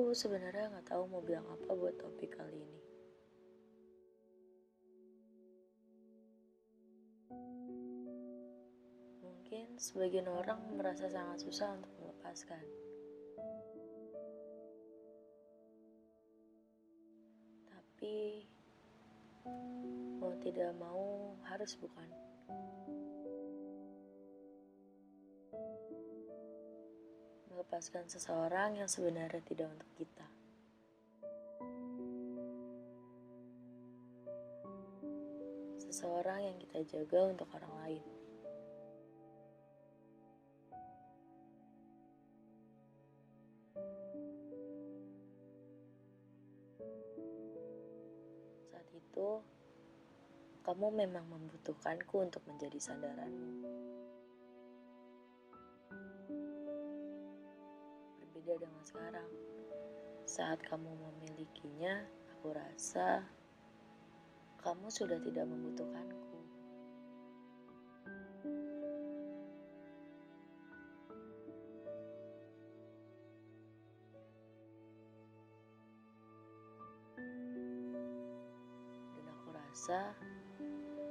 aku sebenarnya nggak tahu mau bilang apa buat topik kali ini. Mungkin sebagian orang merasa sangat susah untuk melepaskan. Tapi mau tidak mau harus bukan? Melepaskan seseorang yang sebenarnya tidak untuk kita. Seseorang yang kita jaga untuk orang lain. Itu, kamu memang membutuhkanku untuk menjadi sandaranmu. Berbeda dengan sekarang, saat kamu memilikinya, aku rasa kamu sudah tidak membutuhkanku.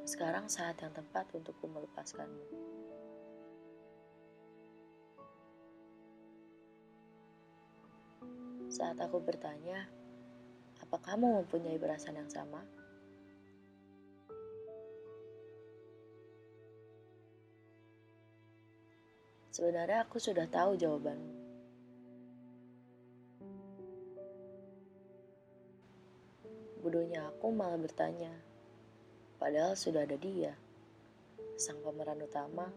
Sekarang saat yang tepat untukku melepaskanmu. Saat aku bertanya, apa kamu mempunyai perasaan yang sama? Sebenarnya aku sudah tahu jawabanmu. Bodohnya aku malah bertanya, padahal sudah ada dia, sang pemeran utama.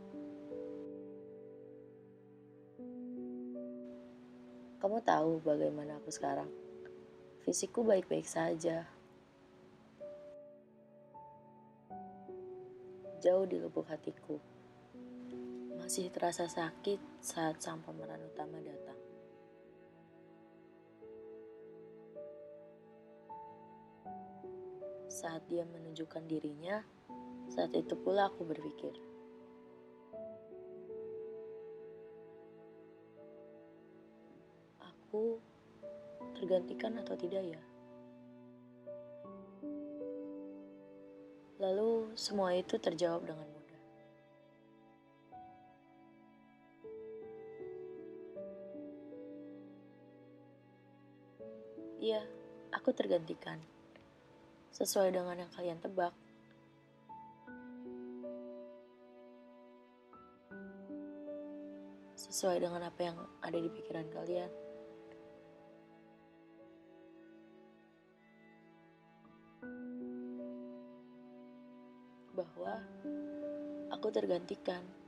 Kamu tahu bagaimana aku sekarang? Fisikku baik-baik saja. Jauh di lubuk hatiku. Masih terasa sakit saat sang pemeran utama datang. Saat dia menunjukkan dirinya, saat itu pula aku berpikir, aku tergantikan atau tidak ya? Lalu semua itu terjawab dengan mudah. Iya, aku tergantikan. Sesuai dengan yang kalian tebak. Sesuai dengan apa yang ada di pikiran kalian. Bahwa aku tergantikan.